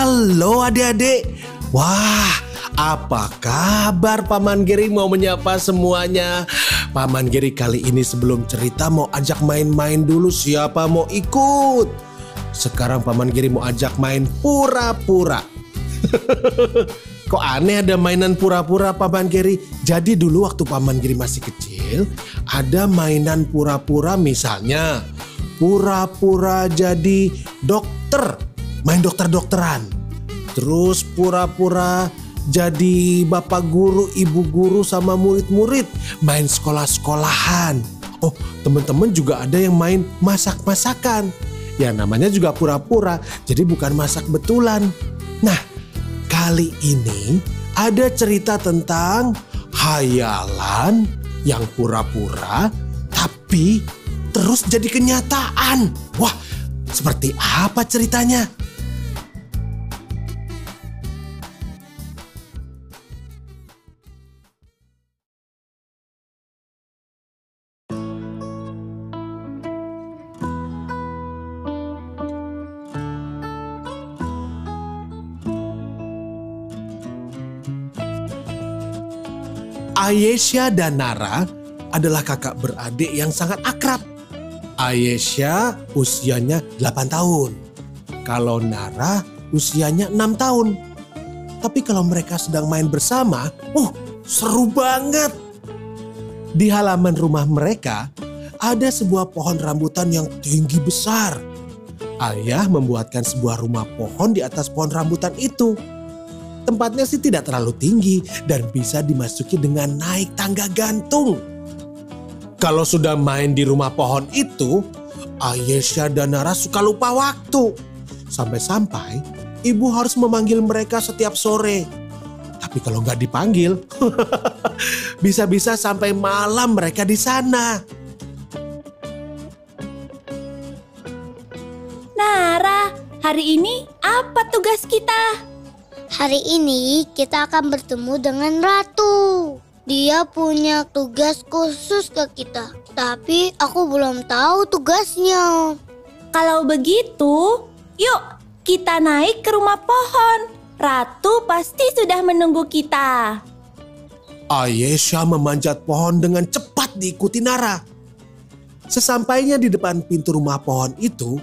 Halo adik-adik. Wah, apa kabar Paman Geri mau menyapa semuanya? Paman Geri kali ini sebelum cerita mau ajak main-main dulu siapa mau ikut? Sekarang Paman Geri mau ajak main pura-pura. Kok aneh ada mainan pura-pura Paman Geri? Jadi dulu waktu Paman Geri masih kecil, ada mainan pura-pura misalnya pura-pura jadi dokter, main dokter-dokteran. Terus pura-pura jadi bapak guru, ibu guru sama murid-murid, main sekolah-sekolahan. Oh, teman-teman juga ada yang main masak-masakan. Ya namanya juga pura-pura, jadi bukan masak betulan. Nah, kali ini ada cerita tentang hayalan yang pura-pura tapi terus jadi kenyataan. Wah, seperti apa ceritanya? Ayesha dan Nara adalah kakak beradik yang sangat akrab. Ayesha usianya 8 tahun. Kalau Nara usianya 6 tahun. Tapi kalau mereka sedang main bersama, uh, seru banget. Di halaman rumah mereka ada sebuah pohon rambutan yang tinggi besar. Ayah membuatkan sebuah rumah pohon di atas pohon rambutan itu. Tempatnya sih tidak terlalu tinggi dan bisa dimasuki dengan naik tangga gantung. Kalau sudah main di rumah pohon itu, Ayesha dan Nara suka lupa waktu. Sampai-sampai ibu harus memanggil mereka setiap sore. Tapi kalau nggak dipanggil, bisa-bisa sampai malam mereka di sana. Nara, hari ini apa tugas kita? Hari ini kita akan bertemu dengan Ratu. Dia punya tugas khusus ke kita. Tapi aku belum tahu tugasnya. Kalau begitu, yuk kita naik ke rumah pohon. Ratu pasti sudah menunggu kita. Ayesha memanjat pohon dengan cepat diikuti Nara. Sesampainya di depan pintu rumah pohon itu,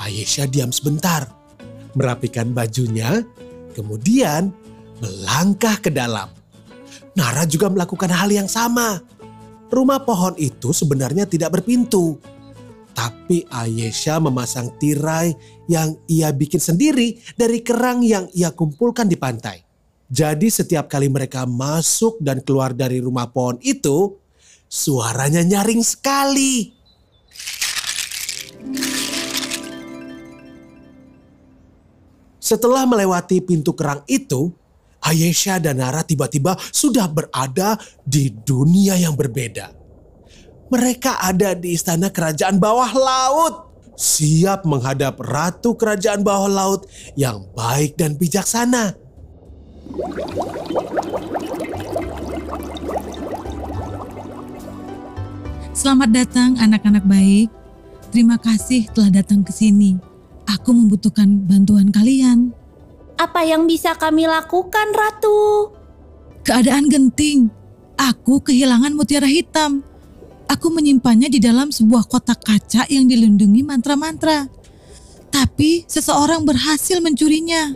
Ayesha diam sebentar, merapikan bajunya, kemudian melangkah ke dalam. Nara juga melakukan hal yang sama. Rumah pohon itu sebenarnya tidak berpintu, tapi Ayesha memasang tirai yang ia bikin sendiri dari kerang yang ia kumpulkan di pantai. Jadi setiap kali mereka masuk dan keluar dari rumah pohon itu, suaranya nyaring sekali. Setelah melewati pintu kerang itu, Ayesha dan Nara tiba-tiba sudah berada di dunia yang berbeda. Mereka ada di istana kerajaan bawah laut, siap menghadap ratu kerajaan bawah laut yang baik dan bijaksana. Selamat datang anak-anak baik. Terima kasih telah datang ke sini. Aku membutuhkan bantuan kalian. Apa yang bisa kami lakukan, Ratu? Keadaan genting. Aku kehilangan mutiara hitam. Aku menyimpannya di dalam sebuah kotak kaca yang dilindungi mantra-mantra. Tapi seseorang berhasil mencurinya.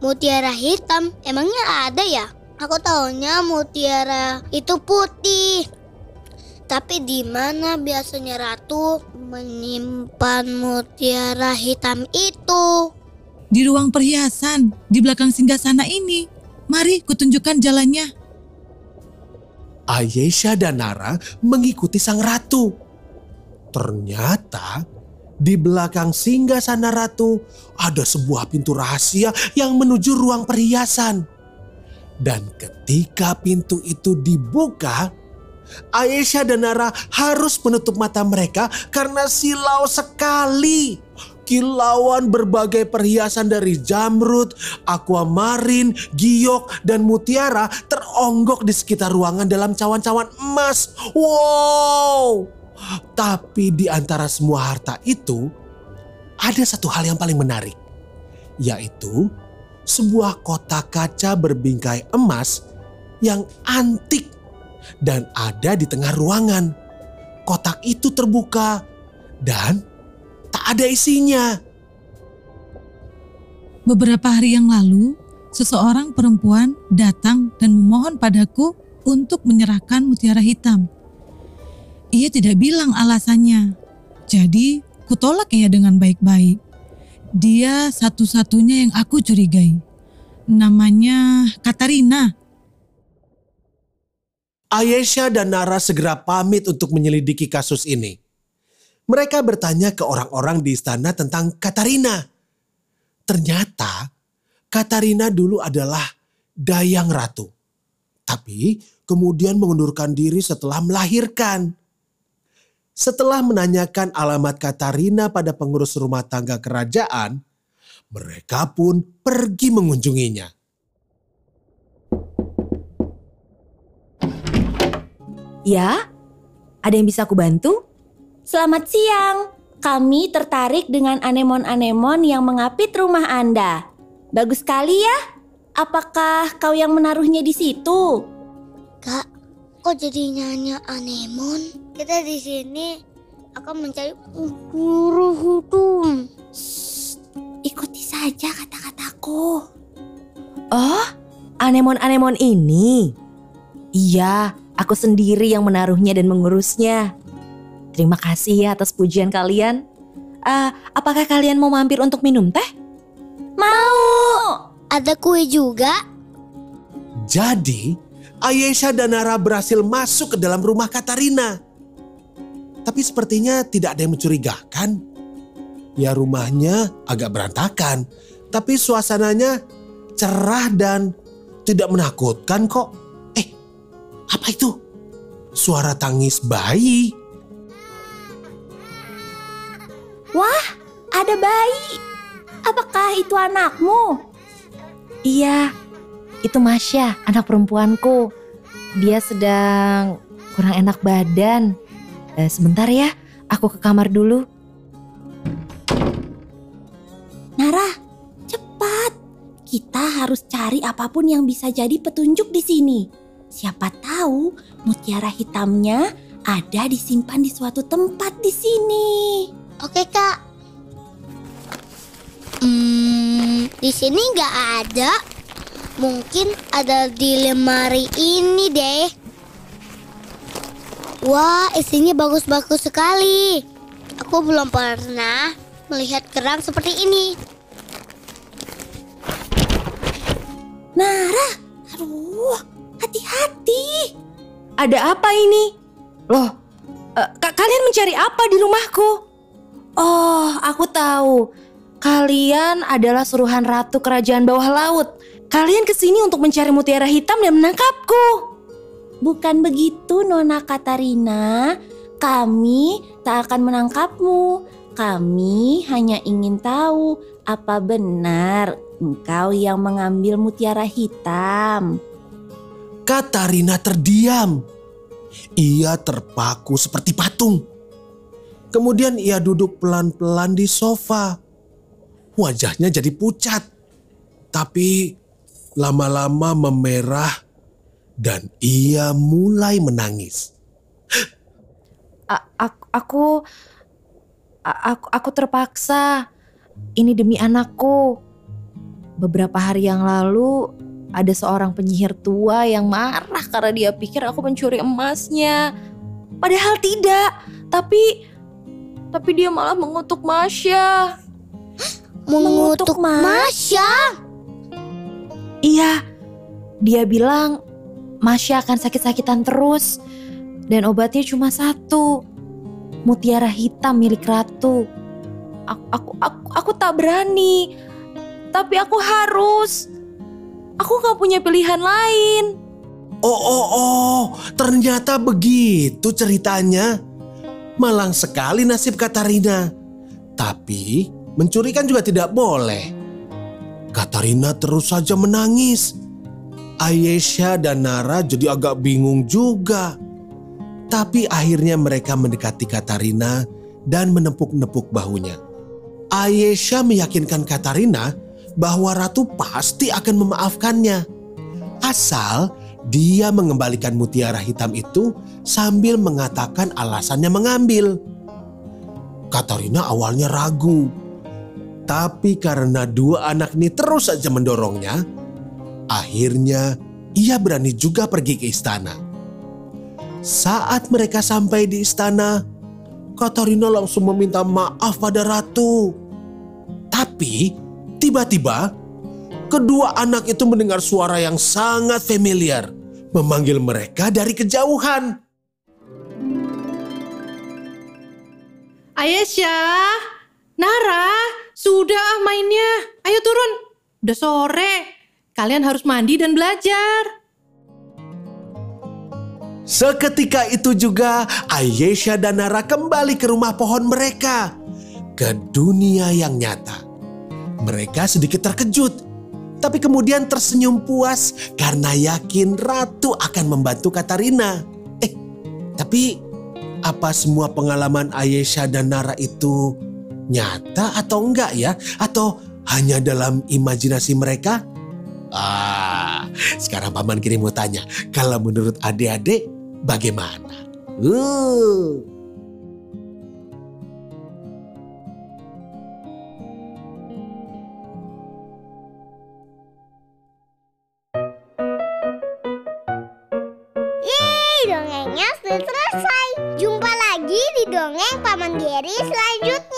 Mutiara hitam emangnya ada ya? Aku taunya mutiara itu putih. Tapi di mana biasanya ratu menyimpan mutiara hitam itu? Di ruang perhiasan, di belakang singgasana ini. Mari kutunjukkan jalannya. Ayesha dan Nara mengikuti sang ratu. Ternyata Di belakang singgah sana ratu ada sebuah pintu rahasia yang menuju ruang perhiasan. Dan ketika pintu itu dibuka, Aisyah dan Nara harus menutup mata mereka karena silau sekali. Kilauan berbagai perhiasan dari jamrud, aquamarin, giok, dan mutiara teronggok di sekitar ruangan dalam cawan-cawan emas. Wow! Tapi di antara semua harta itu, ada satu hal yang paling menarik, yaitu sebuah kotak kaca berbingkai emas yang antik dan ada di tengah ruangan. Kotak itu terbuka dan tak ada isinya. Beberapa hari yang lalu, seseorang perempuan datang dan memohon padaku untuk menyerahkan mutiara hitam. Ia tidak bilang alasannya. Jadi, kutolak ia dengan baik-baik. Dia satu-satunya yang aku curigai. Namanya Katarina. Ayesha dan Nara segera pamit untuk menyelidiki kasus ini. Mereka bertanya ke orang-orang di istana tentang Katarina. Ternyata Katarina dulu adalah dayang ratu. Tapi kemudian mengundurkan diri setelah melahirkan. Setelah menanyakan alamat Katarina pada pengurus rumah tangga kerajaan, mereka pun pergi mengunjunginya. Ya, ada yang bisa aku bantu? Selamat siang. Kami tertarik dengan anemon-anemon yang mengapit rumah Anda. Bagus sekali ya. Apakah kau yang menaruhnya di situ? Kak, kok jadi nyanyi anemon? Kita di sini akan mencari guru hukum. Ikuti saja kata-kataku. Oh, anemon-anemon ini. Iya, aku sendiri yang menaruhnya dan mengurusnya. Terima kasih ya atas pujian kalian. Ah, apakah kalian mau mampir untuk minum teh? Mau. Ada kue juga? Jadi, Ayesha dan Nara berhasil masuk ke dalam rumah Katarina. Tapi sepertinya tidak ada yang mencurigakan. Ya rumahnya agak berantakan, tapi suasananya cerah dan tidak menakutkan kok. Apa itu? Suara tangis bayi. Wah, ada bayi. Apakah itu anakmu? Iya, itu Masya, anak perempuanku. Dia sedang kurang enak badan. Eh, sebentar ya, aku ke kamar dulu. Nara, cepat. Kita harus cari apa pun yang bisa jadi petunjuk di sini. Siapa tahu mutiara hitamnya ada disimpan di suatu tempat di sini. Oke kak. Hmm, di sini nggak ada. Mungkin ada di lemari ini deh. Wah, isinya bagus-bagus sekali. Aku belum pernah melihat kerang seperti ini. Nara, aduh, hati-hati. Ada apa ini? Loh, eh, ka- kalian mencari apa di rumahku? Oh, aku tahu. Kalian adalah suruhan ratu kerajaan bawah laut. Kalian ke sini untuk mencari mutiara hitam dan menangkapku. Bukan begitu, Nona Katarina. Kami tak akan menangkapmu. Kami hanya ingin tahu apa benar engkau yang mengambil mutiara hitam. Katarina terdiam. Ia terpaku seperti patung. Kemudian ia duduk pelan-pelan di sofa. Wajahnya jadi pucat. Tapi lama-lama memerah dan ia mulai menangis. A- aku, aku, aku, aku terpaksa. Ini demi anakku. Beberapa hari yang lalu ada seorang penyihir tua yang marah karena dia pikir aku mencuri emasnya. Padahal tidak. Tapi, tapi dia malah mengutuk Masya. Mengutuk Mengutuk Mas. Masya. Iya, dia bilang Masya akan sakit-sakitan terus dan obatnya cuma satu. Mutiara hitam milik ratu. Aku, aku, aku, aku tak berani. Tapi aku harus. Aku gak punya pilihan lain. Oh, oh, oh, ternyata begitu ceritanya. Malang sekali nasib Katarina. Tapi mencuri kan juga tidak boleh. Katarina terus saja menangis. Ayesha dan Nara jadi agak bingung juga. Tapi akhirnya mereka mendekati Katarina dan menepuk-nepuk bahunya. Ayesha meyakinkan Katarina bahwa ratu pasti akan memaafkannya. Asal dia mengembalikan mutiara hitam itu sambil mengatakan alasannya mengambil. Katarina awalnya ragu. Tapi karena dua anak ini terus saja mendorongnya, akhirnya ia berani juga pergi ke istana. Saat mereka sampai di istana, Katarina langsung meminta maaf pada ratu. Tapi tiba-tiba kedua anak itu mendengar suara yang sangat familiar memanggil mereka dari kejauhan. Ayesha, Nara, sudah mainnya. Ayo turun. Udah sore. Kalian harus mandi dan belajar. Seketika itu juga Ayesha dan Nara kembali ke rumah pohon mereka. Ke dunia yang nyata. Mereka sedikit terkejut. Tapi kemudian tersenyum puas karena yakin Ratu akan membantu Katarina. Eh, tapi apa semua pengalaman Ayesha dan Nara itu nyata atau enggak ya? Atau hanya dalam imajinasi mereka? Ah, sekarang Paman Kiri mau tanya, kalau menurut adik-adik bagaimana? Uh. Selesai. Jumpa lagi di dongeng Paman Geri selanjutnya.